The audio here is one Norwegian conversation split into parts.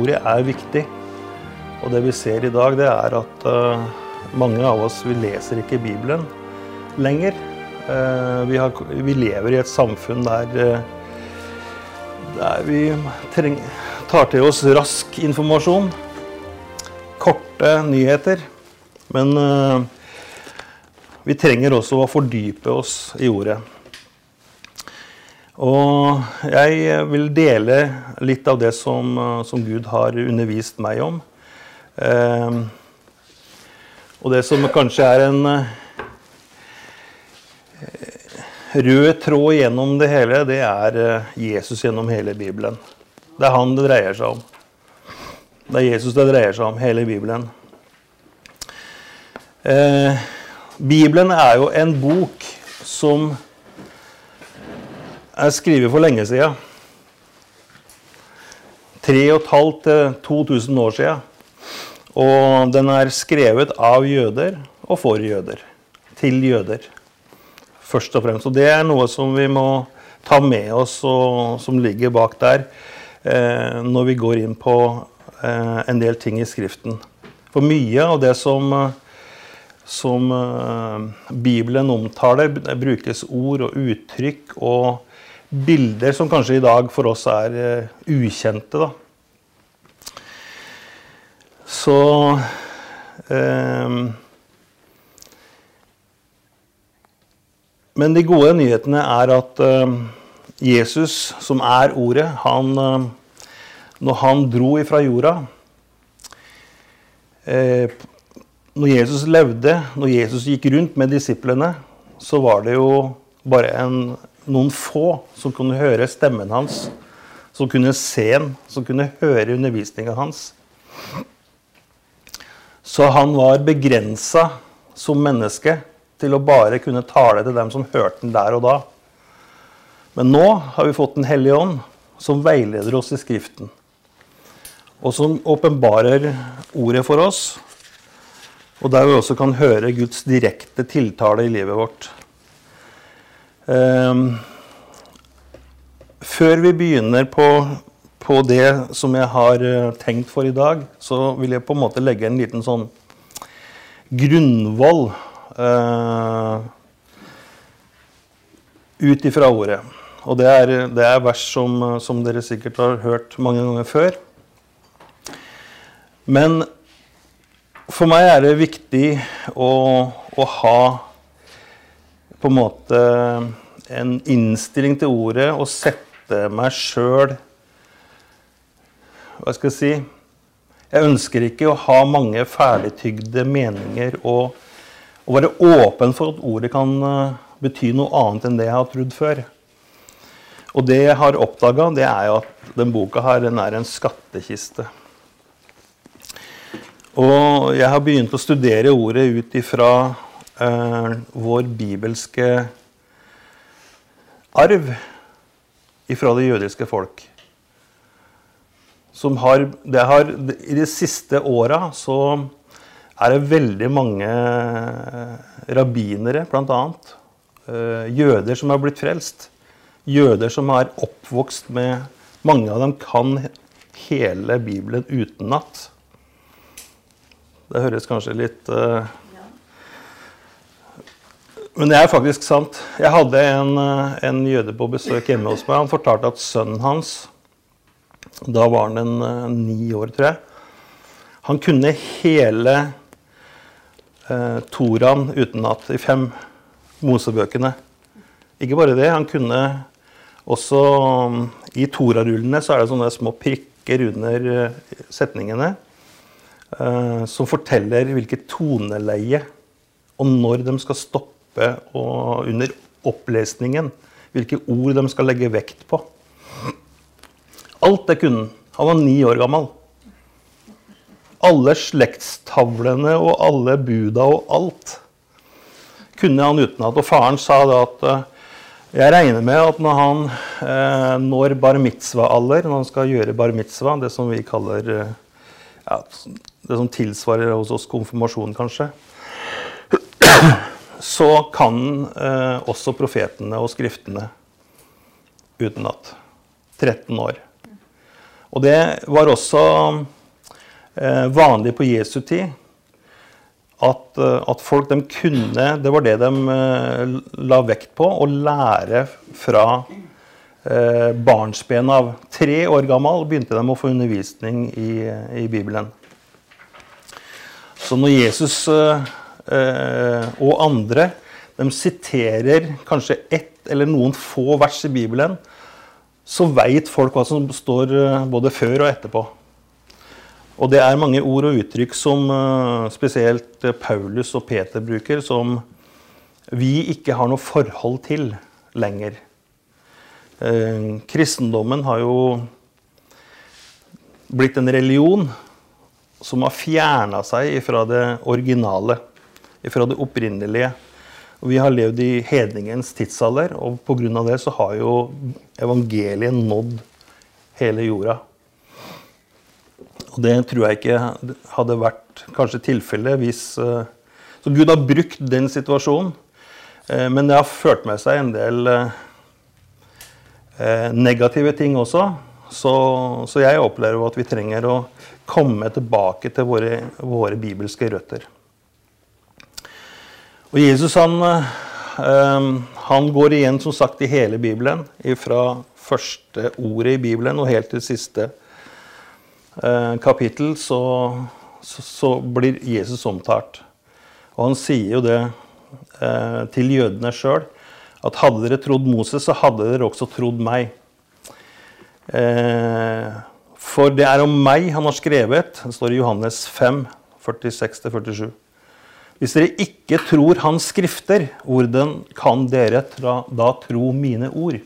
ordet er viktig. Og det vi ser i dag, det er at uh, mange av oss vi leser ikke Bibelen lenger. Uh, vi, har, vi, lever i et samfunn der, uh, der vi treng, tar til oss rask informasjon. Korte nyheter. Men vi trenger også å fordype oss i ordet. Og jeg vil dele litt av det som, som Gud har undervist meg om. Eh, og det som kanskje er en eh, rød tråd gjennom det hele, det er eh, Jesus gjennom hele Bibelen. Det er han det dreier seg om. Det er Jesus det dreier seg om, hele Bibelen. Eh, Bibelen er jo en bok som er skrevet for lenge siden. 3500-2000 år siden. Og den er skrevet av jøder og for jøder. Til jøder, først og fremst. Og det er noe som vi må ta med oss, og som ligger bak der, eh, når vi går inn på eh, en del ting i Skriften. For mye av det som, som eh, Bibelen omtaler, brukes ord og uttrykk og bilder som kanskje i dag for oss er eh, ukjente. da. Så eh, Men de gode nyhetene er at eh, Jesus, som er Ordet, han, eh, når han dro ifra jorda eh, Når Jesus levde, når Jesus gikk rundt med disiplene, så var det jo bare en, noen få som kunne høre stemmen hans, som kunne se ham, som kunne høre undervisninga hans. Så han var begrensa som menneske til å bare kunne tale til dem som hørte den der og da. Men nå har vi fått Den hellige ånd, som veileder oss i Skriften. Og som åpenbarer ordet for oss, og der vi også kan høre Guds direkte tiltale i livet vårt. Um, før vi begynner på på det som jeg har eh, tenkt for i dag, så vil jeg på en måte legge en liten sånn grunnvoll uh, ut ifra ordet. Og det er, det er vers som, som, dere sikkert har hørt mange ganger før. Men for meg er det viktig å, å ha på en måte en innstilling til ordet og sette meg sjøl hva skal jeg si Jeg ønsker ikke å ha mange ferdigtygde meninger og, og være åpen for at ordet kan uh, bety noe annet enn det jeg har trodd før. Og det jeg har oppdaga, det er jo at den boka her den er en skattkiste. Og jeg har begynt å studere ordet ut ifra eh, vår bibelske arv ifra det jødiske folk som har, det har I de siste åra så er det veldig mange rabbinere, bl.a. Uh, jøder som har blitt frelst. Jøder som er oppvokst med Mange av dem kan hele Bibelen utenat. Det høres kanskje litt uh, Men det er faktisk sant. Jeg hadde en, uh, en jøde på besøk hjemme hos meg. Han fortalte at sønnen hans da var han en uh, ni år, tror jeg. Han kunne hele uh, Toraen utenat, i fem Mosebøkene. Ikke bare det, han kunne også I Torarullene så er det sånne små prikker under uh, setningene uh, som forteller hvilket toneleie og når de skal stoppe og under opplesningen. Hvilke ord de skal legge vekt på. Alt det kunne han. Han var ni år gammel. Alle slektstavlene og alle buda og alt kunne han utenat. Og faren sa da at eh, jeg regner med at når han eh, når bar mitzva-alder, når han skal gjøre bar mitzvah, det som vi kaller eh, ja, Det som tilsvarer hos oss konfirmasjon, kanskje, så kan eh, også profetene og skriftene utenat. 13 år. Og det var også eh, vanlig på Jesu tid at, eh, at folk kunne Det var det de eh, la vekt på, å lære fra eh, barnsben av. Tre år gammel begynte de å få undervisning i, i Bibelen. Så når Jesus eh, eh, og andre de siterer kanskje ett eller noen få vers i Bibelen, så veit folk hva som står eh, både før og etterpå. Og det er mange ord og uttrykk som eh, spesielt eh, Paulus og Peter bruker, som vi ikke har noe forhold til lenger. kristendommen har jo blitt en religion som har fjerna seg fra det originale, fra det opprinnelige. Vi har levd i hedningens tidsalder, og pga. det så har jo evangeliet nådd hele jorda. Og det tror jeg ikke hadde vært kanskje tilfellet hvis eh, Så Gud har brukt den situasjonen, eh, men det har ført med seg en del eh, negative ting også. Så, så jeg opplever at vi trenger å komme tilbake til våre, våre bibelske røtter. Og Jesus han, eh, han, går igjen som sagt i hele Bibelen, fra første ordet i Bibelen og helt til siste eh, kapittel, så, så, så, blir Jesus omtalt. Og han sier jo det eh, til jødene sjøl, at hadde dere trodd Moses, så hadde dere også trodd meg. For det er om meg han har skrevet. Det står i Johannes 5, 46-47. Hvis dere ikke tror Hans skrifter, hvordan kan dere da tro mine ord?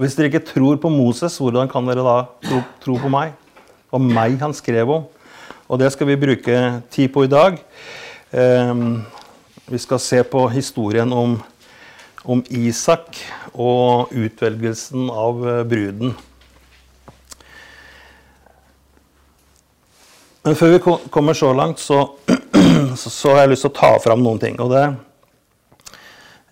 Hvis dere ikke tror på Moses, hvordan kan dere da tro, tro på meg? Og meg han skrev om. Og det skal vi bruke tid på i dag. Um, vi skal se på historien om, om Isak og utvelgelsen av eh, bruden. Men før vi kommer så langt, så, så, har jeg lyst til å ta fram noen ting. Og det,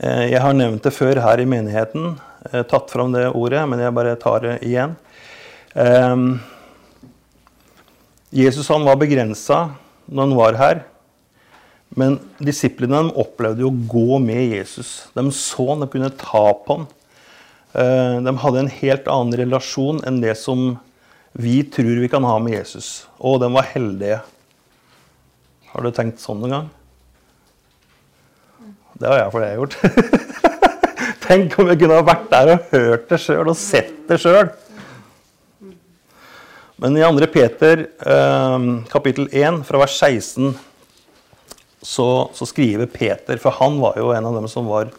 eh, jeg har nevnt det før her i menigheten, eh, tatt fram det ordet, men jeg bare tar det igjen. Eh, Jesus han var begrensa når han var her. Men disiplene opplevde jo å gå med Jesus. De så han, de kunne ta på han. De hadde en helt annen relasjon enn det som vi tror vi kan ha med Jesus. Å, den var heldige. Har du tenkt sånn noen gang? Det har jeg for det jeg har gjort. Tenk om jeg kunne ha vært der og hørt det sjøl og sett det sjøl. Men i 2. Peter eh, kapittel 1 fra vers 16 så, så skriver Peter, for han var jo en av dem som var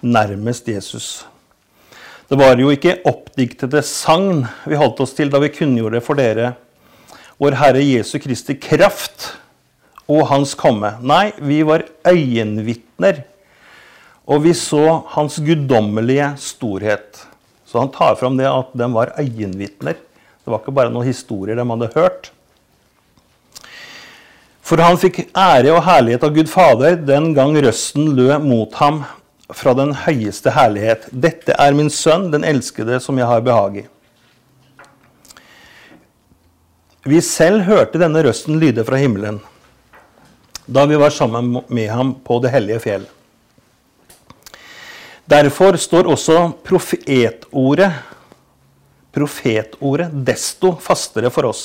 nærmest Jesus. Det var jo ikke oppdiktede sagn vi holdt oss til da vi kunngjorde for dere vår Herre Jesu Kristi kraft og Hans komme. Nei, vi var øyenvitner, og vi så Hans guddommelige storhet. Så han tar fram det at de var øyenvitner. Det var ikke bare noen historier de hadde hørt. For han fikk ære og herlighet av Gud Fader den gang røsten lød mot ham fra den høyeste herlighet. Dette er min sønn, den elskede, som jeg har behag i. Vi selv hørte denne røsten lyde fra himmelen da vi var sammen med ham på det hellige fjell. Derfor står også profetordet profetordet desto fastere for oss.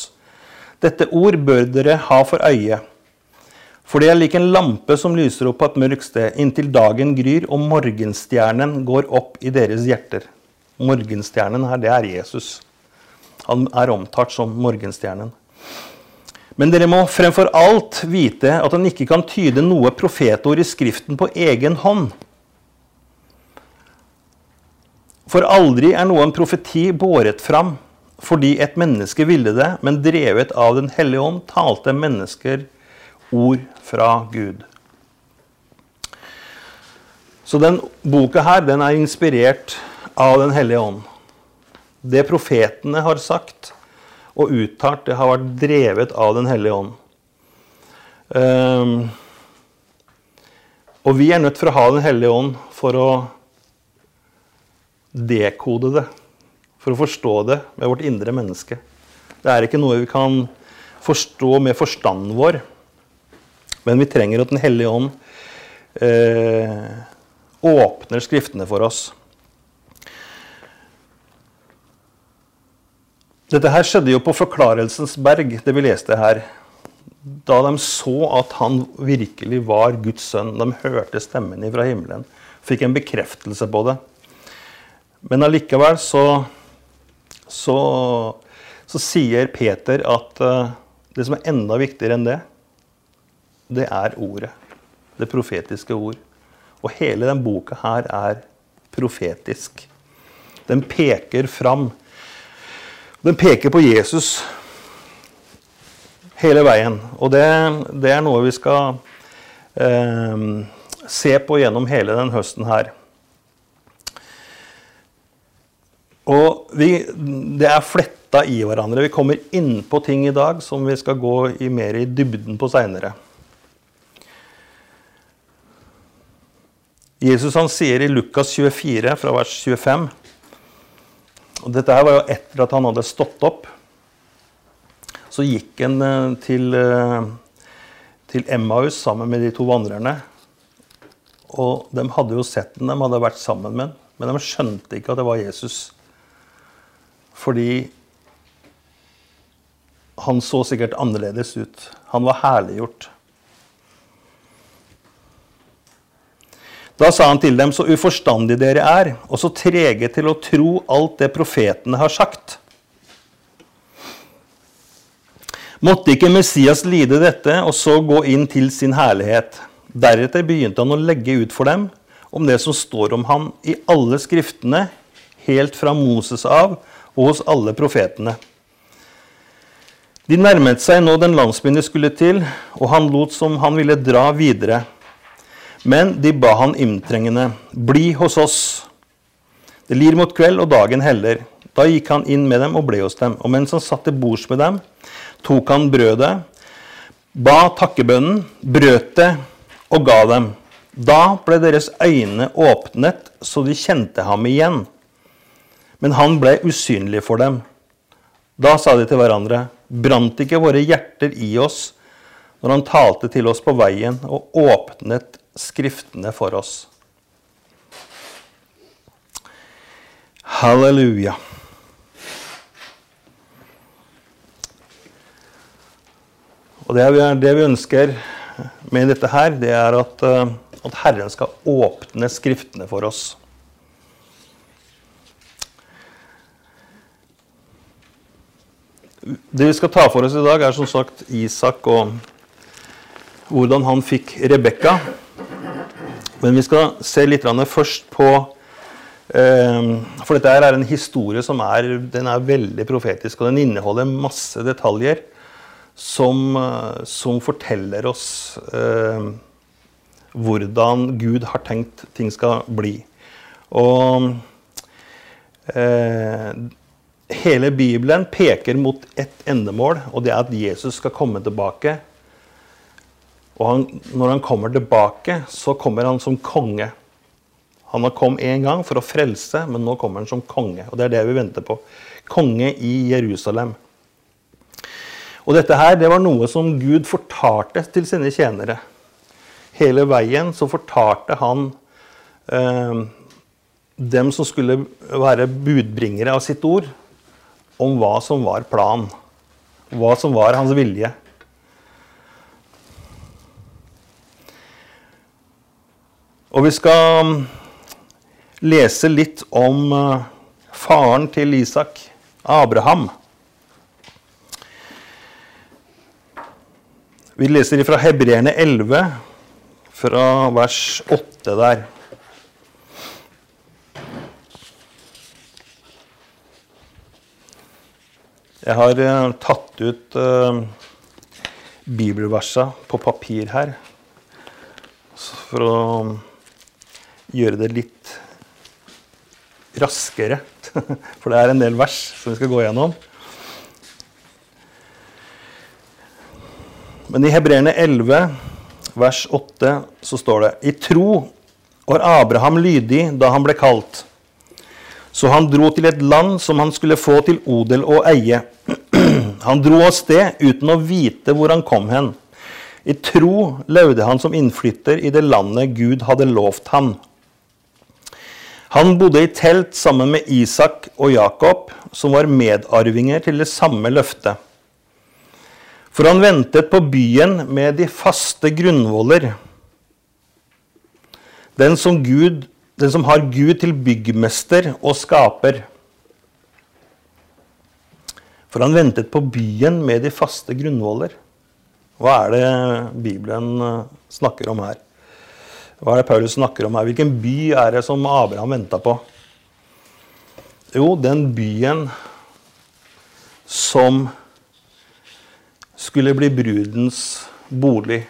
Dette ord bør dere ha for øye for det er lik en lampe som lyser opp på et mørkt sted, inntil dagen gryr og morgenstjernen går opp i deres hjerter. Morgenstjernen her, det er Jesus. Han er omtalt som morgenstjernen. Men dere må fremfor alt vite at han ikke kan tyde noe profetord i Skriften på egen hånd. For aldri er noen profeti båret fram fordi et menneske ville det, men drevet av Den hellige ånd talte mennesker ord fra Gud. Så den boka her den er inspirert av Den hellige ånd. Det profetene har sagt og uttalt, det har vært drevet av Den hellige ånd. Um, og vi er nødt for å ha Den hellige ånd for å dekode det. for å forstå det med vårt indre menneske. Det er ikke noe vi kan forstå med forstanden vår. Men vi trenger at Den hellige ånd eh, åpner Skriftene for oss. Dette her skjedde jo på Forklarelsens berg, det vi leste her. Da de så at han virkelig var Guds sønn. De hørte stemmen fra himmelen. Fikk en bekreftelse på det. Men allikevel så, så, så sier Peter at uh, det som er enda viktigere enn det, det er ordet. Det profetiske ord. Og hele den boka her er profetisk. Den peker fram. Den peker på Jesus hele veien. Og det, det er noe vi skal eh, se på gjennom hele den høsten her. Og vi, det er fletta i hverandre. Vi kommer inn på ting i dag som vi skal gå i mer i dybden på seinere. Jesus han sier i Lukas 24, fra vers 25 og Dette her var jo etter at han hadde stått opp. Så gikk han eh, til, eh, til Emmaus sammen med de to vandrerne. Og de hadde jo sett den, de hadde vært sammen med ham. men de skjønte ikke at det var Jesus. Fordi han så sikkert annerledes ut. Han var herliggjort. Da sa han til dem, så uforstandige dere er, og så trege til å tro alt det profetene har sagt. Måtte ikke Messias lide dette og så gå inn til sin herlighet? Deretter begynte han å legge ut for dem om det som står om ham i alle skriftene, helt fra Moses av og hos alle profetene. De nærmet seg nå den landsbyen de skulle til, og han lot som han ville dra videre. Men de ba han inntrengende, bli hos oss. Det lir mot kveld, og dagen heller. Da gikk han inn med dem og ble hos dem. Og mens han satt til bords med dem, tok han brødet, ba takkebønnen, brøt det og ga dem. Da ble deres øyne åpnet, så de kjente ham igjen. Men han ble usynlig for dem. Da sa de til hverandre, brant ikke våre hjerter i oss når han talte til oss på veien og åpnet Skriftene for oss. Halleluja. Og det vi, det vi, ønsker med dette her, det er at, eh, at Herren skal åpne Skriftene for oss. Det vi skal ta for oss i dag, er som sagt Isak og hvordan han fikk Rebekka. Men vi skal se litt først på ehm, For dette er en historie som er, er, veldig profetisk, og den inneholder masse detaljer som, eh, som forteller oss eh, hvordan Gud har tenkt ting skal bli. Og eh, hele Bibelen peker mot ett endemål, og det er at Jesus skal komme tilbake og han, når han kommer tilbake, så kommer han som konge. Han har kommet én gang for å frelse, men nå kommer han som konge. Og det er det vi venter på. Konge i Jerusalem. Og dette her, det var noe som Gud fortalte til sine tjenere. Hele veien så fortalte han eh, dem som skulle være budbringere av sitt ord, om hva som var planen. Hva som var hans vilje. Og vi skal um, lese litt om uh, faren til Isak, Abraham. Vi leser fra Hebreerne 11, fra vers 8 der. Jeg har uh, tatt ut uh, bibelversa på papir her for å gjøre det litt raskere. For det er en del vers som vi skal gå gjennom. Men i Hebreerne 11, vers 8, så står det I tro var Abraham lydig da han ble kalt. Så han dro til et land som han skulle få til odel og eie. Han dro av sted uten å vite hvor han kom hen. I tro levde han som innflytter i det landet Gud hadde lovt ham. Han bodde i telt sammen med Isak og Jakob, som var medarvinger til det samme løftet. For han ventet på byen med de faste grunnvoller. Den som, Gud, den som har Gud til byggmester og skaper. For han ventet på byen med de faste grunnvoller. Hva er det Bibelen eh, snakker om her? Hva er det Paulus snakker om her? Hvilken by er det som Abraham venta på? Jo, den byen som skulle bli brudens bolig.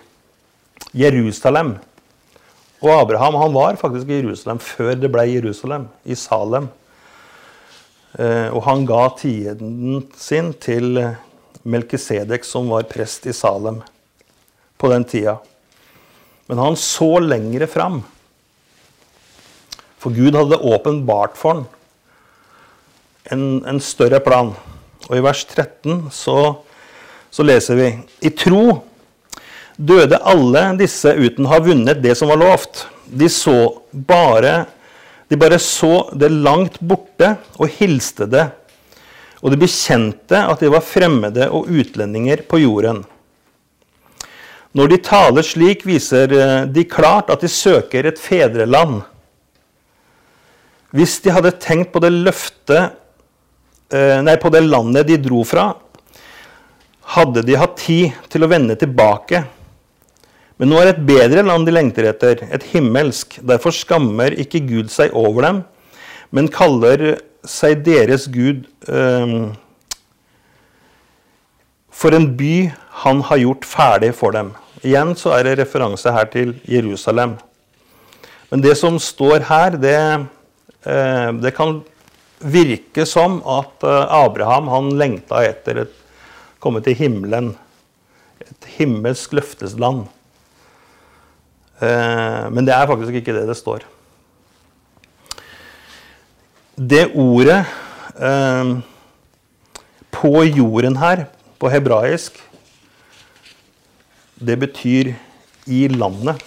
Jerusalem. Og Abraham han var faktisk i Jerusalem før det ble Jerusalem, i Salem. Eh, og han ga tienden sin til Melkisedek, som var prest i Salem på den tida. Men han så lengre fram. For Gud hadde åpenbart for ham en, en, større plan. Og i vers 13 så, så leser vi I tro døde alle disse uten å ha vunnet det som var lovt. De så bare de bare så det langt borte og hilste det. Og de bekjente at de var fremmede og utlendinger på jorden. Når de taler slik, viser eh, de klart at de søker et fedreland. Hvis de hadde tenkt på det løftet eh, Nei, på det landet de dro fra, hadde de hatt tid til å vende tilbake men nå er et bedre land de lengter etter, et himmelsk. Derfor skammer ikke Gud seg over dem, men kaller seg deres Gud um, for en by han har gjort ferdig for dem. Igjen så er det referanse her til Jerusalem. Men det som står her, det, uh, det kan virke som at uh, Abraham han lengta etter å komme til himmelen. Et himmelsk løftesland. Eh, men det er faktisk ikke det det står. Det ordet eh, på jorden her, på hebraisk, det betyr i landet.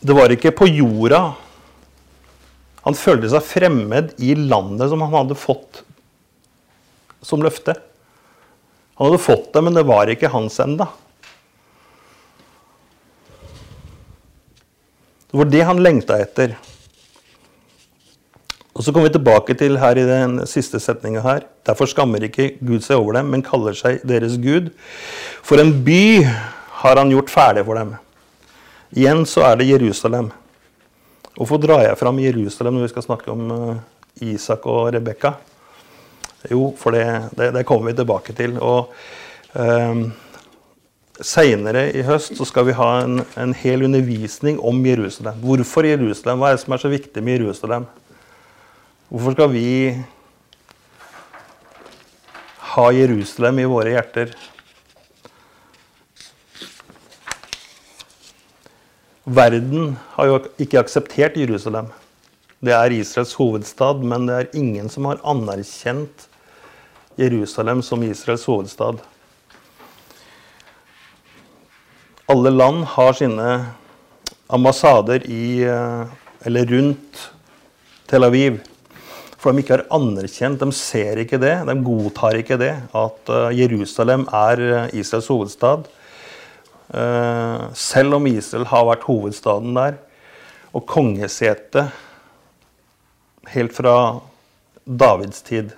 Det var ikke på jorda. Han følte seg fremmed i landet som han hadde fått som løfte. Han hadde fått det, men det var ikke hans enda. Det var det han lengta etter. Og Så kommer vi tilbake til her i den siste setninga her. Derfor skammer ikke Gud seg over dem, men kaller seg deres Gud. For en by har han gjort ferdig for dem. Igjen så er det Jerusalem. Hvorfor drar jeg fram Jerusalem når vi skal snakke om eh, Isak og Rebekka? Jo, for det, det, det, kommer vi tilbake til. Og eh, Seinere i høst så skal vi ha en, en, hel undervisning om Jerusalem. Hvorfor Jerusalem? Hva er det som er så viktig med Jerusalem? Hvorfor skal vi ha Jerusalem i våre hjerter? Verden har jo ikke akseptert Jerusalem. Det er Israels hovedstad, men det er ingen som har anerkjent Jerusalem som Israels hovedstad. Alle land har sine ambassader i eh, eller rundt Tel Aviv. For de ikke har anerkjent, de ser ikke det, de godtar ikke det, at eh, Jerusalem er eh, Israels hovedstad. Selv om Israel har vært hovedstaden der, og kongesetet helt fra Davids tid.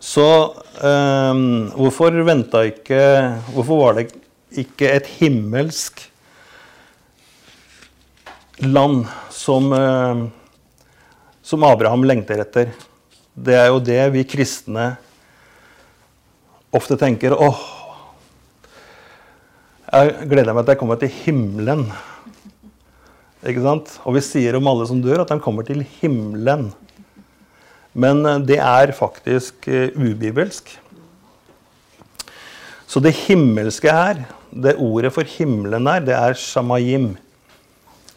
Så um, hvorfor venta ikke Hvorfor var det ikke et himmelsk land som, uh, som Abraham lengter etter? Det er jo det vi kristne ofte tenker åh, jeg gleder meg til jeg kommer til himmelen. Ikke sant? Og vi sier om alle som dør, at de kommer til himmelen. Men eh, det er faktisk eh, ubibelsk. Så det himmelske her, det ordet for himmelen her, det er shamayim.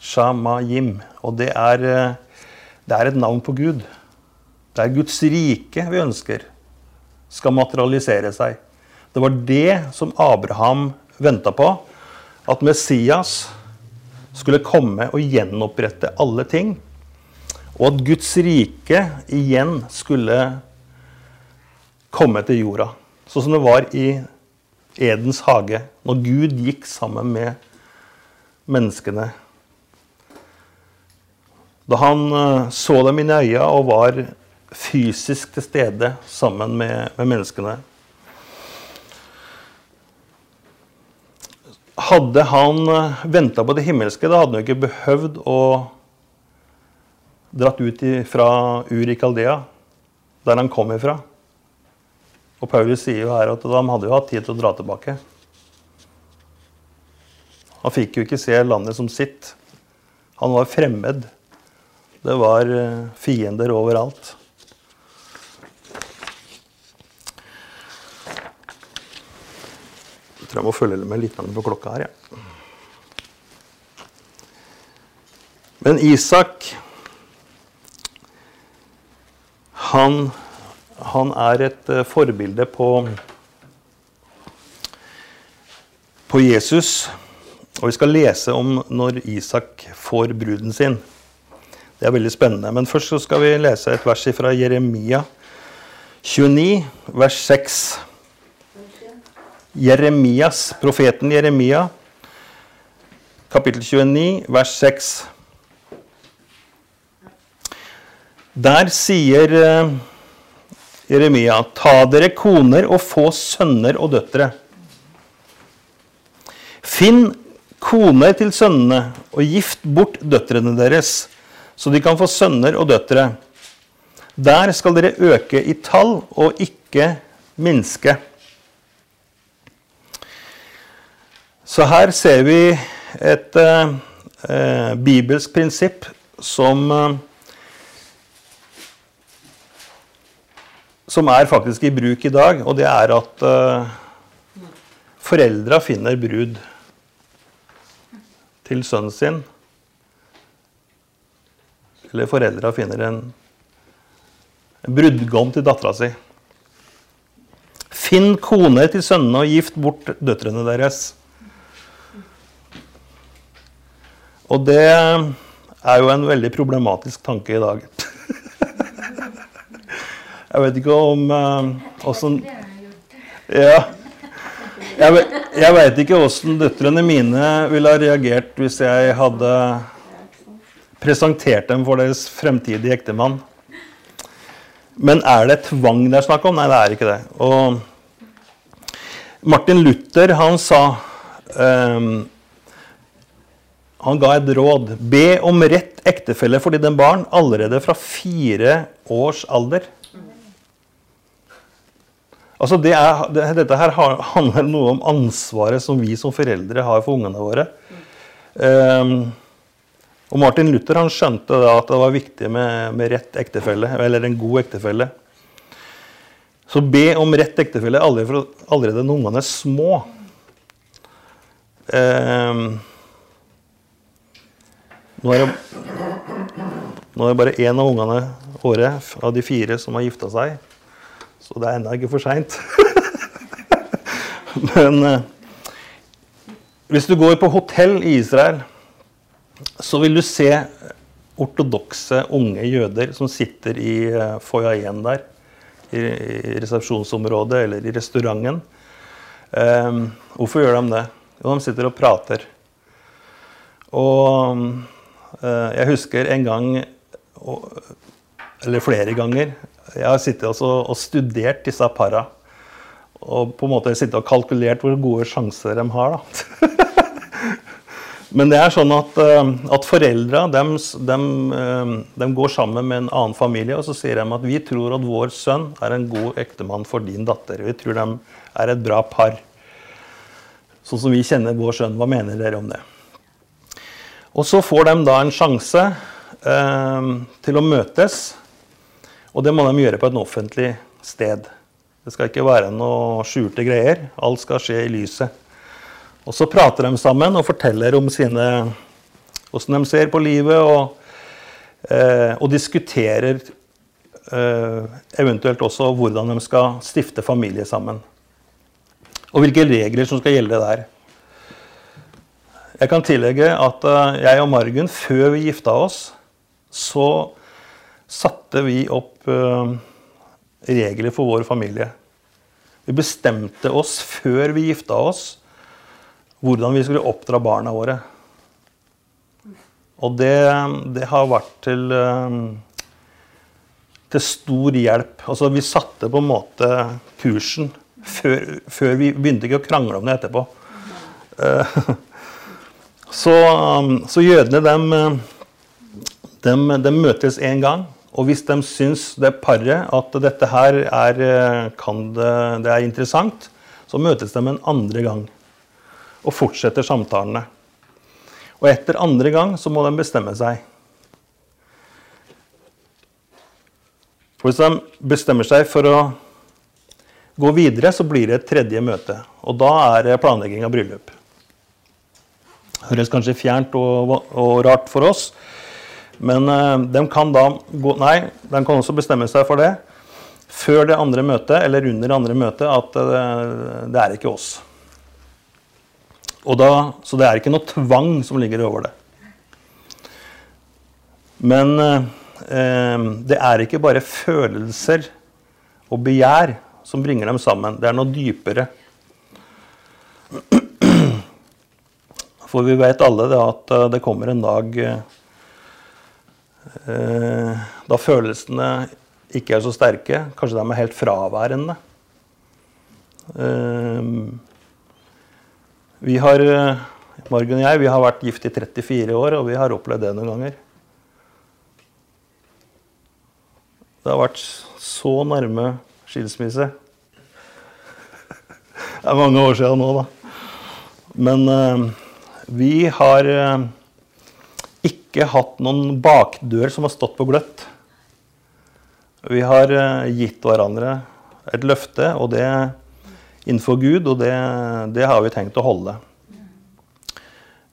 Shamayim. Og det er, eh, det er et navn på Gud. Det er Guds rike vi ønsker skal materialisere seg. Det var det som Abraham venta på. At Messias skulle komme og gjenopprette alle ting. Og at Guds rike igjen skulle komme til jorda. Sånn som det var i Edens hage, når Gud gikk sammen med menneskene. Da han eh, så dem inn i øya og var fysisk til stede sammen med, med menneskene. Hadde han eh, venta på det himmelske, da hadde han ikke behøvd å dratt ut fra Ur i Kaldea, der han kom ifra. Og Paulus sier jo her at de hadde jo hatt tid til å dra tilbake. Han fikk jo ikke se landet som sitt. Han var fremmed. Det var eh, fiender overalt. Jeg tror jeg må følge med litt på klokka her, ja. Men Isak han han er et uh, forbilde på, på Jesus. Og vi skal lese om når Isak får bruden sin. Det er veldig spennende. Men først så skal vi lese et vers fra Jeremia 29, vers 6. Jeremias, profeten Jeremia, kapittel 29, vers 6. Der sier uh, Jeremia, ta dere koner og få sønner og døtre. Finn koner til sønnene og gift bort døtrene deres, så de kan få sønner og døtre. Der skal dere øke i tall og ikke minske. Så her ser vi et eh, bibelsk prinsipp som eh, som er faktisk i bruk i dag, og det er at eh, foreldra finner brud til sønnen sin. Eller foreldra finner en, brudgom til dattera si. Finn kone til sønnene og gift bort døtrene deres. Og det er jo en veldig problematisk tanke i dag. Jeg vet ikke om åssen uh, Ja. Jeg, vet, jeg vet ikke åssen døtrene mine ville ha reagert hvis jeg hadde presentert dem for deres fremtidige ektemann. Men er det tvang det er snakk om? Nei, det er ikke det. Og Martin Luther, han sa um, Han ga et råd. Be om rett ektefelle for dine barn allerede fra fire års alder. Altså det er, det, dette her handler noe om ansvaret som vi som foreldre har for ungene våre. Um, og Martin Luther han skjønte da at det var viktig med, med rett ektefelle, eller en god ektefelle. Så be om rett ektefelle allerede, allerede når ungene er små. Eh, nå, er det, nå er det bare én av ungene året av de fire som har gifta seg. Så det er ennå ikke for seint. Men eh, hvis du går på hotell i Israel, så vil du se ortodokse unge jøder som sitter i eh, foajeen der. I, resepsjonsområdet eller i restauranten. Um, hvorfor gjør de det? Jo, de sitter og prater. Og uh, jeg husker en gang, eller flere ganger, jeg har sittet og studert disse para. Og på en måte sittet og kalkulert hvor gode sjanser de har. Men det er sånn at, eh, at foreldra eh, går sammen med en annen familie og så sier de at vi tror at vår sønn er en god ektemann for din datter. Vi tror de er et bra par. Sånn som vi kjenner vår sønn. Hva mener dere om det? Og så får de da en sjanse eh, til å møtes og det må de gjøre på et offentlig sted. Det skal ikke være noe skjulte greier. Alt skal skje i lyset. Og så prater de sammen og forteller om sine, Åssen de ser på livet, og, eh, og diskuterer eh, eventuelt også hvordan de skal stifte familie sammen. Og hvilke regler som skal gjelde der. Jeg kan tillegge at eh, jeg og Margunn, før vi gifta oss, så satte vi opp eh, regler for vår familie. Vi bestemte oss før vi gifta oss, hvordan vi skulle oppdra barna våre. Og det, det har vært til, eh, til stor hjelp. Altså, vi satte på en måte kursen før, før vi begynte ikke å krangle om det etterpå. Eh, så, så jødene, dem, dem, dem møtes én gang. Og hvis de syns, det paret, at dette her er, det, det er interessant, så møtes de en andre gang og fortsetter samtalene. Og etter andre gang så må de bestemme seg. Hvis de bestemmer seg for å gå videre, så blir det et tredje møte. Og da er det planlegging av bryllup. Høres kanskje fjernt og, og rart for oss, men uh, de kan da gå Nei, de kan også bestemme seg for det før det andre møtet, eller under det andre møtet, at det, det er ikke oss. Da, så det er ikke noe tvang som ligger over det. Men eh, det er ikke bare følelser og begjær som bringer dem sammen. Det er noe dypere. For vi vet alle det at det kommer en dag Eh, da følelsene ikke er så sterke. Kanskje de er helt fraværende. Eh, vi har, Margunn og jeg vi har vært gift i 34 år, og vi har opplevd det noen ganger. Det har vært så nærme skilsmisse. Det er mange år siden nå, da. Men uh, vi har uh, ikke hatt noen bakdør som har stått på gløtt. Vi har eh, gitt hverandre et løfte, og det innenfor Gud, og det, det har vi tenkt å holde.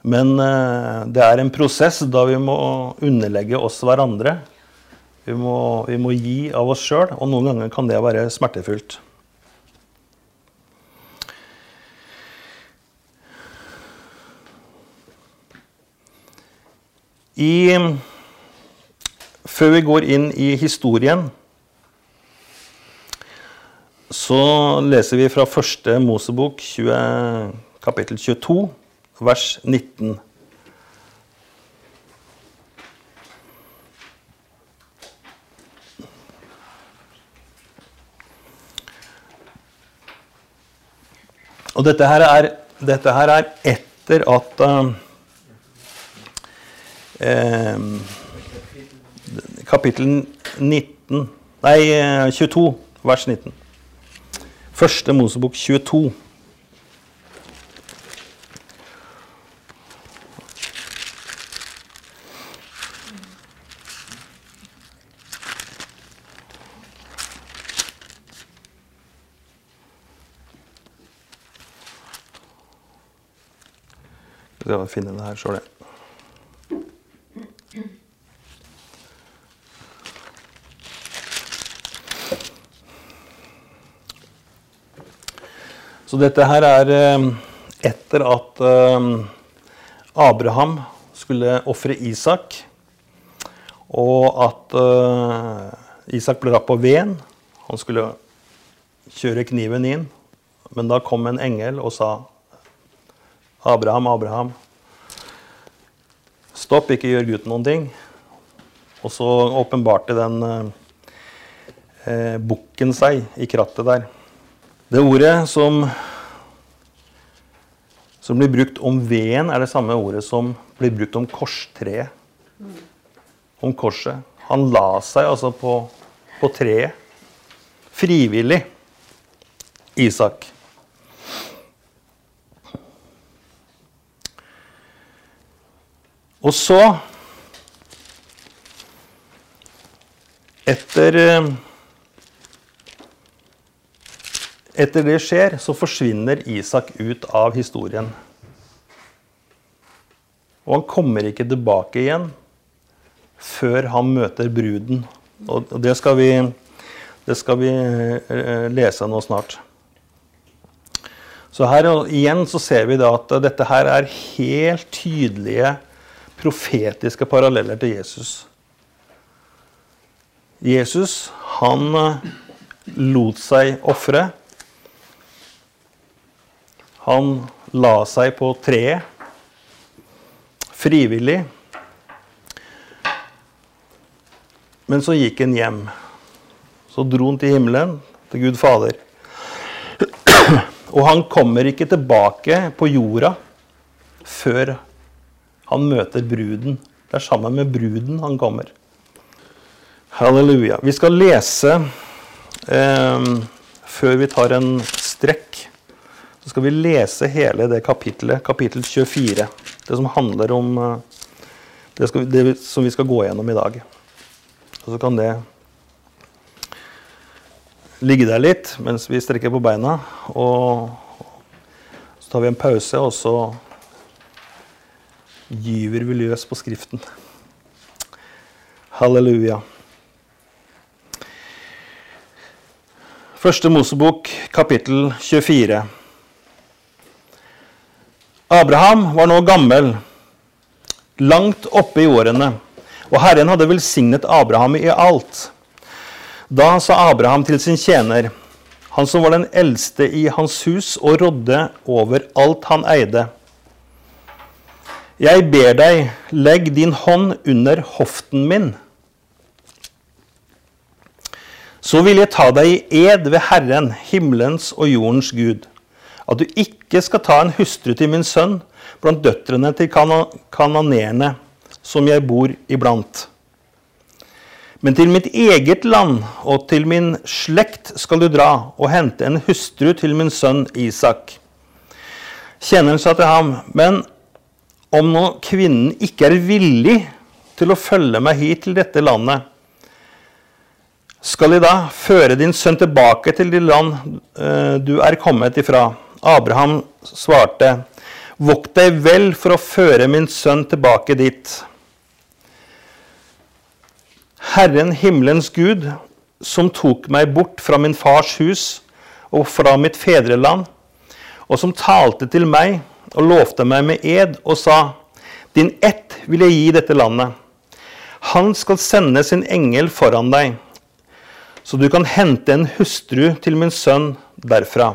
Men eh, det er en prosess da vi må underlegge oss hverandre. Vi må, vi må gi av oss sjøl, og noen ganger kan det være smertefullt. I, før vi går inn i historien, så leser vi fra første Mosebok, 20, kapittel 22, vers 19. Og dette her er, dette her er etter at uh, eh, kapittel 19 Nei, 22, eh, vers 19. Første Mosebok 22. Jeg skal finne det her sjøl, jeg. Så dette her er eh, etter at eh, Abraham skulle ofre Isak, og at eh, Isak ble lagt på veden. Han skulle kjøre kniven inn, men da kom en engel og sa Abraham, Abraham, stopp, ikke gjør gutten noen ting. Og så åpenbarte den eh, bukken seg i krattet der. Det ordet som, som blir brukt om veden, er det samme ordet som blir brukt om korstreet. Om korset. Han la seg altså på, på treet. Frivillig. Isak. Og så Etter eh, Etter det skjer, så forsvinner Isak ut av historien. Og han kommer ikke tilbake igjen før han møter bruden. Og det skal vi, det skal vi eh, lese nå snart. Så her igjen så ser vi at dette her er helt tydelige profetiske paralleller til Jesus. Jesus, han eh, lot seg ofre. Han la seg på treet frivillig. Men så gikk han hjem. Så dro han til himmelen, til Gud Fader. Og han kommer ikke tilbake på jorda før han møter bruden. Det er sammen med bruden han kommer. Halleluja. Vi skal lese eh, Før vi tar en strekk, så skal vi lese hele det kapittelet, kapittel 24. Det som handler om eh, det, skal, det som vi skal gå gjennom i dag. Og så kan det ligge der litt mens vi strekker på beina. Og så tar vi en pause, og så gyver vi løs på Skriften. Halleluja. Første Mosebok, kapittel 24. Abraham var nå gammel, langt oppe i årene, og Herren hadde velsignet Abraham i alt. Da sa Abraham til sin tjener, han som var den eldste i hans hus og rådde over alt han eide. Jeg ber deg, legg din hånd under hoften min. Så vil jeg ta deg i ed ved Herren, himmelens og jordens Gud, at du ikke skal ta en hustru til min sønn blant døtrene til kananerene, som jeg bor iblant. Men til mitt eget land og til min slekt skal du dra og hente en hustru til min sønn Isak. Tjeneren sa til ham, men om nå kvinnen ikke er villig til å følge meg hit til dette landet, skal de da føre din sønn tilbake til det land uh, du er kommet ifra? Abraham svarte, vokt deg vel for å føre min sønn tilbake dit. Herren himmelens Gud, som tok meg bort fra min fars hus og fra mitt fedreland, og som talte til meg og lovte meg med ed og sa:" Din ett vil jeg gi dette landet. Han skal sende sin engel foran deg, så du kan hente en hustru til min sønn derfra.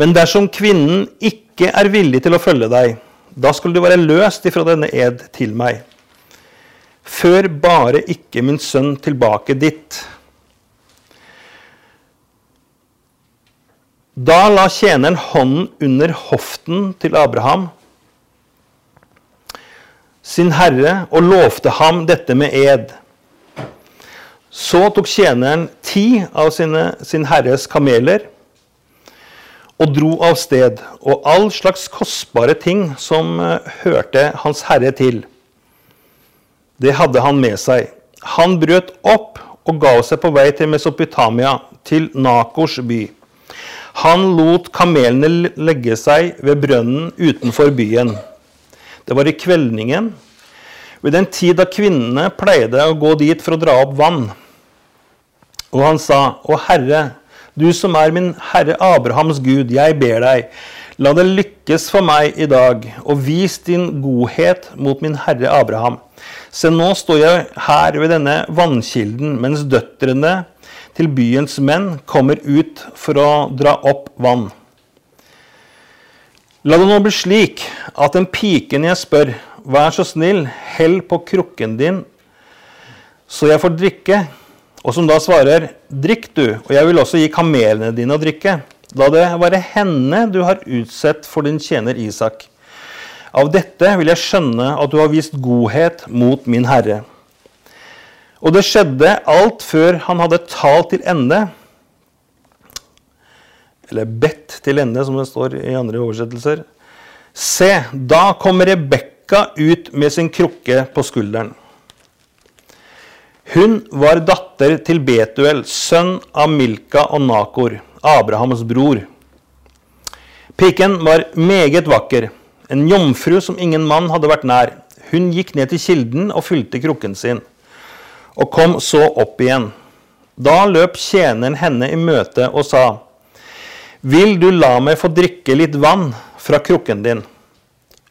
Men dersom kvinnen ikke er villig til å følge deg, da skal du være løst ifra denne ed til meg. Før bare ikke min sønn tilbake dit. Da la tjeneren hånden under hoften til Abraham, sin herre, og lovte ham dette med ed. Så tok tjeneren ti av sine, sin herres kameler og dro av sted, og all slags kostbare ting som eh, hørte hans herre til. Det hadde han med seg. Han brøt opp og ga seg på vei til Mesopotamia, til Nakors by. Han lot kamelene legge seg ved brønnen utenfor byen. Det var i kveldningen, ved den tid da kvinnene pleide å gå dit for å dra opp vann. Og han sa, Å Herre, du som er min Herre Abrahams Gud, jeg ber deg, la det lykkes for meg i dag, og vis din godhet mot min Herre Abraham Se, nå står jeg her ved denne vannkilden, mens døtrene til byens menn kommer ut for å dra opp vann. La det nå bli slik at den piken jeg spør, vær så snill, hell på krukken din, så jeg får drikke, og som da svarer, drikk du, og jeg vil også gi kamelene dine å drikke. La det være henne du har utsett for din tjener Isak. Av dette vil jeg skjønne at du har vist godhet mot min Herre. Og det skjedde alt før han hadde talt til ende, eller bedt til ende, som det står i andre oversettelser. Se, da kommer Rebekka ut med sin krukke på skulderen. Hun var datter til Betuel, sønn av Milka og Nakor, Abrahams bror. Piken var meget vakker en jomfru som ingen mann hadde vært nær. Hun gikk ned til kilden og fylte krukken sin, og kom så opp igjen. Da løp tjeneren henne i møte og sa, Vil du la meg få drikke litt vann fra krukken din?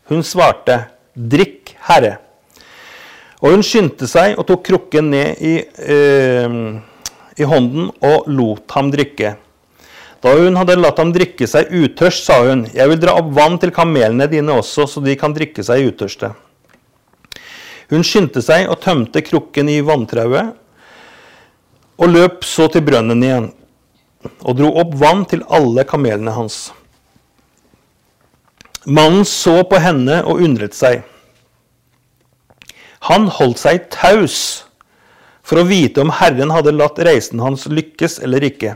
Hun svarte, Drikk, Herre. Og hun skyndte seg og tok krukken ned i, eh, i hånden og lot ham drikke. Da hun hadde latt ham drikke seg utørst, sa hun, Jeg vil dra opp vann til kamelene dine også, så de kan drikke seg utørste. Hun skyndte seg og tømte krukken i vanntrauet, og løp så til brønnen igjen, og dro opp vann til alle kamelene hans. Mannen så på henne og undret seg. Han holdt seg taus for å vite om Herren hadde latt reisen hans lykkes eller ikke.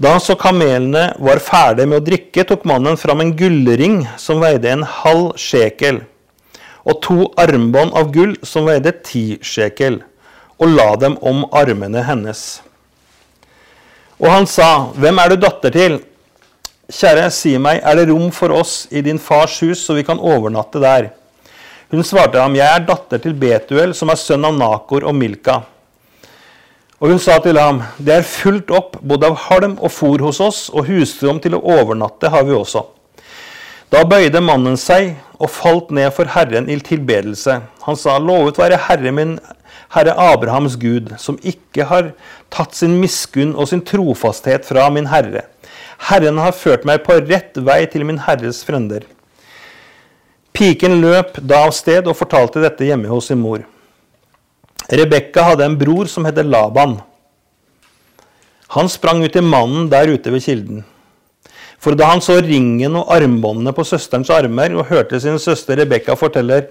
Da han så kamelene var ferdige med å drikke, tok mannen fram en gullring som veide en halv sjekel, og to armbånd av gull som veide ti sjekel, og la dem om armene hennes. Og han sa, Hvem er du datter til? Kjære, si meg, er det rom for oss i din fars hus, så vi kan overnatte der? Hun svarte ham, Jeg er datter til Betuel, som er sønn av Nakor og Milka. Og hun sa til ham, Det er fullt opp både av halm og fôr hos oss, og husrom til å overnatte har vi også. Da bøyde mannen seg og falt ned for Herren i tilbedelse. Han sa, Lovet være Herre min, Herre Abrahams Gud, som ikke har tatt sin miskunn og sin trofasthet fra min Herre. Herren har ført meg på rett vei til min Herres frender. Piken løp da av sted og fortalte dette hjemme hos sin mor. Rebekka hadde en bror som het Laban. Han sprang ut til mannen der ute ved kilden. For da han så ringen og armbåndene på søsterens armer og hørte sin søster Rebekka forteller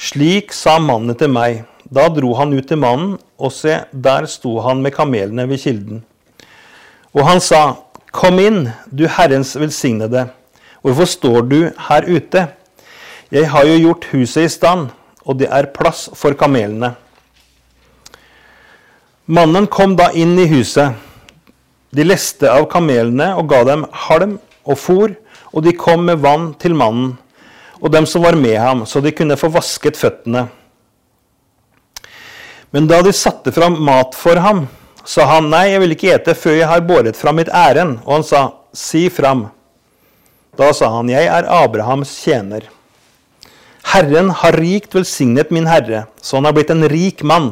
slik sa mannen til meg, da dro han ut til mannen, og se, der sto han med kamelene ved kilden. Og han sa, Kom inn, du Herrens velsignede. Hvorfor står du her ute? Jeg har jo gjort huset i stand, og det er plass for kamelene. Mannen kom da inn i huset. De leste av kamelene og ga dem halm og fôr, og de kom med vann til mannen og dem som var med ham, så de kunne få vasket føttene. Men da de satte fram mat for ham, sa han, nei, jeg vil ikke ete før jeg har båret fram mitt ærend. Og han sa, si fram. Da sa han, jeg er Abrahams tjener. Herren har rikt velsignet min herre, så han har blitt en rik mann.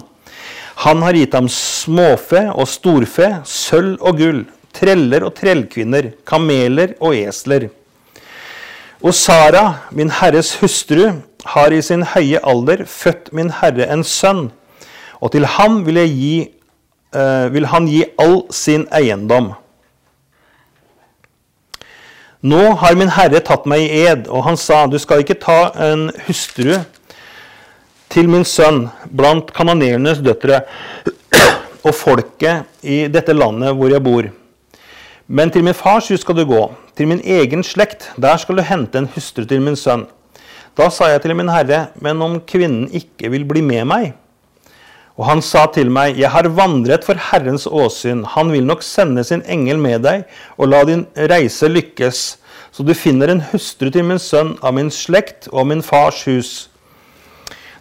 Han har gitt ham småfe og storfe, sølv og gull, treller og trellkvinner, kameler og esler. Og Sara, min herres hustru, har i sin høye alder født min herre en sønn, og til ham vil, gi, uh, vil han gi all sin eiendom. Nå har min herre tatt meg i ed, og han sa, du skal ikke ta en hustru til min sønn blant kanonerenes døtre og folket i dette landet hvor jeg bor. Men til min fars hus skal du gå, til min egen slekt. Der skal du hente en hustru til min sønn. Da sa jeg til min herre, men om kvinnen ikke vil bli med meg? Og han sa til meg, jeg har vandret for Herrens åsyn. Han vil nok sende sin engel med deg og la din reise lykkes, så du finner en hustru til min sønn av min slekt og min fars hus.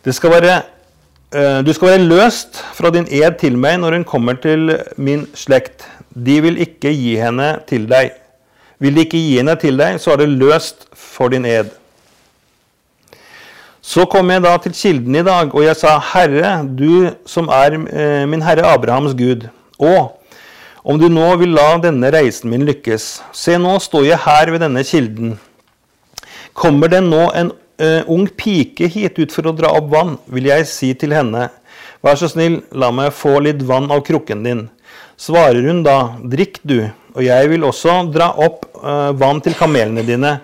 Skal være, uh, du skal være løst fra din ed til meg når hun kommer til min slekt. De vil ikke gi henne til deg. Vil de ikke gi henne til deg, så er det løst for din ed. Så kom jeg da til kilden i dag, og jeg sa, Herre, du som er uh, min herre Abrahams Gud, og om du nå vil la denne reisen min lykkes. Se, nå står jeg her ved denne kilden. Kommer det nå en uh, ung pike hit ut for å dra opp vann, vil jeg si til henne, vær så snill, la meg få litt vann av krukken din. Svarer hun da, drikk du, og jeg vil også dra opp uh, vann til kamelene dine.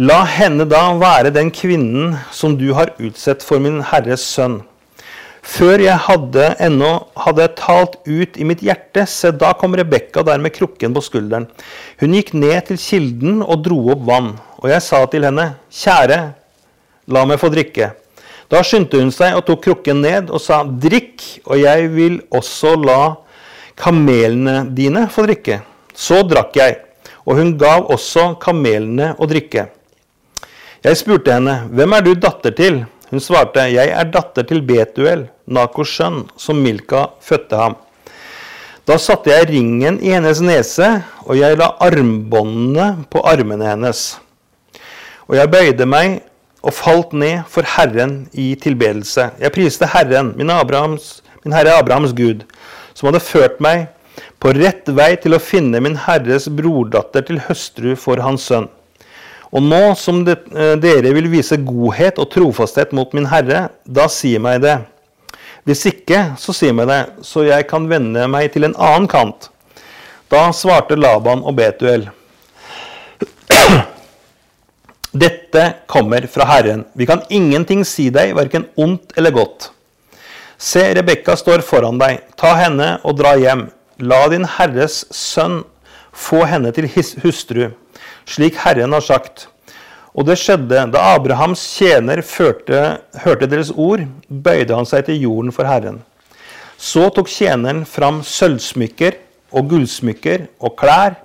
La henne da være den kvinnen som du har utsett for min Herres sønn. Før jeg hadde ennå hadde talt ut i mitt hjerte, se da kom Rebekka der med krukken på skulderen. Hun gikk ned til kilden og dro opp vann. Og jeg sa til henne, kjære, la meg få drikke. Da skyndte hun seg og tok krukken ned og sa, drikk, og jeg vil også la kamelene dine få drikke. Så drakk jeg, og hun gav også kamelene å drikke. Jeg spurte henne, 'Hvem er du datter til?' Hun svarte, 'Jeg er datter til Betuel, Nakos sønn, som Milka fødte ham.' Da satte jeg ringen i hennes nese, og jeg la armbåndene på armene hennes. Og jeg bøyde meg og falt ned for Herren i tilbedelse. Jeg priste Herren, min, Abrahams, min Herre Abrahams Gud, som hadde ført meg på rett vei til å finne min Herres brordatter til høstru for hans sønn. Og nå som det, eh, dere vil vise godhet og trofasthet mot min Herre, da si meg det. Hvis ikke, så si meg det, så jeg kan vende meg til en annen kant. Da svarte Laban og Betuel. Dette kommer fra Herren. Vi kan ingenting si deg, verken ondt eller godt. Se, Rebekka står foran deg. Ta henne og dra hjem. La din Herres sønn få henne til hustru, slik Herren har sagt. Og det skjedde da Abrahams tjener førte, hørte deres ord, bøyde han seg til jorden for Herren. Så tok tjeneren fram sølvsmykker og gullsmykker og klær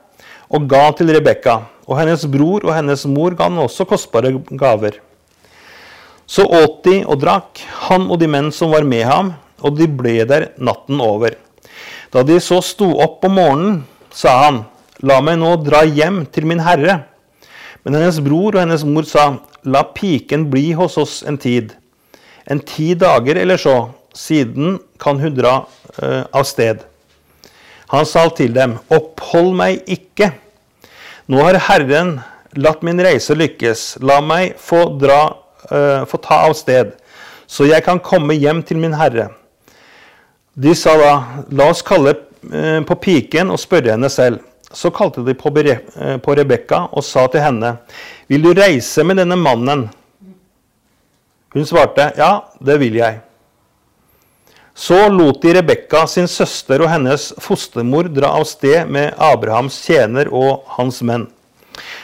og ga til Rebekka. Og hennes bror og hennes mor ga han også kostbare gaver. Så åt de og drakk, han og de menn som var med ham, og de ble der natten over. Da de så sto opp om morgenen, sa han, la meg nå dra hjem til min herre. Men hennes bror og hennes mor sa, la piken bli hos oss en tid. En ti dager eller så, siden kan hun dra uh, av sted. Han sa til dem, opphold meg ikke. Nå har Herren latt min reise lykkes. La meg få, dra, uh, få ta av sted, så jeg kan komme hjem til min herre. De sa da, la oss kalle uh, på piken og spørre henne selv. Så kalte de på, eh, på Rebekka og sa til henne, 'Vil du reise med denne mannen?' Hun svarte, 'Ja, det vil jeg'. Så lot de Rebekka, sin søster og hennes fostermor dra av sted med Abrahams tjener og hans menn.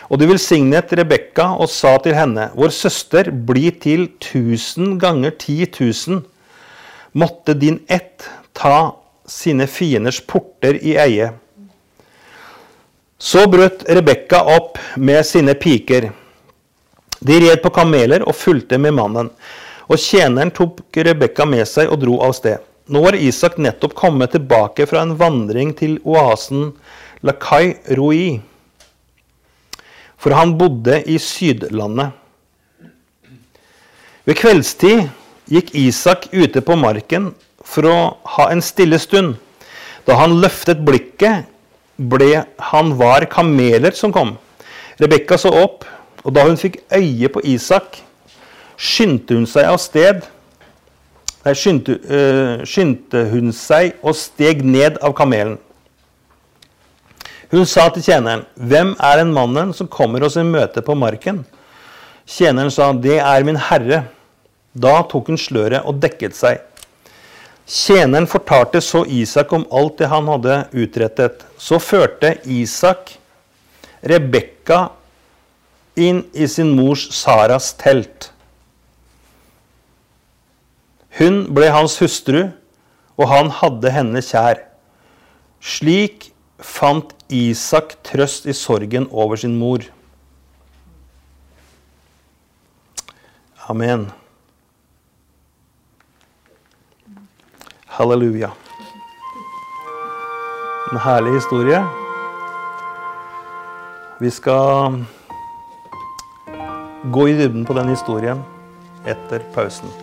Og de velsignet Rebekka og sa til henne, Vår søster blir til tusen ganger ti tusen. Måtte din ett ta sine fienders porter i eie. Så brøt Rebekka opp med sine piker. De red på kameler og fulgte med mannen. Og tjeneren tok Rebekka med seg og dro av sted. Nå var Isak nettopp kommet tilbake fra en vandring til oasen Lakai Roi. For han bodde i Sydlandet. Ved kveldstid gikk Isak ute på marken for å ha en stille stund. Da han løftet blikket, ble han var kameler som kom. Rebekka så opp, og da hun fikk øye på Isak, skyndte hun seg av sted. Nei, skyndte, uh, skyndte hun seg og steg ned av kamelen. Hun sa til tjeneren, 'Hvem er den mannen som kommer oss i møte på marken?' Tjeneren sa, 'Det er min herre.' Da tok hun sløret og dekket seg. Tjeneren fortalte så Isak om alt det han hadde utrettet. Så førte Isak Rebekka inn i sin mors Saras telt. Hun ble hans hustru, og han hadde henne kjær. Slik fant Isak trøst i sorgen over sin mor. Amen. Halleluja. En herlig historie. Vi skal gå i dybden på den historien etter pausen.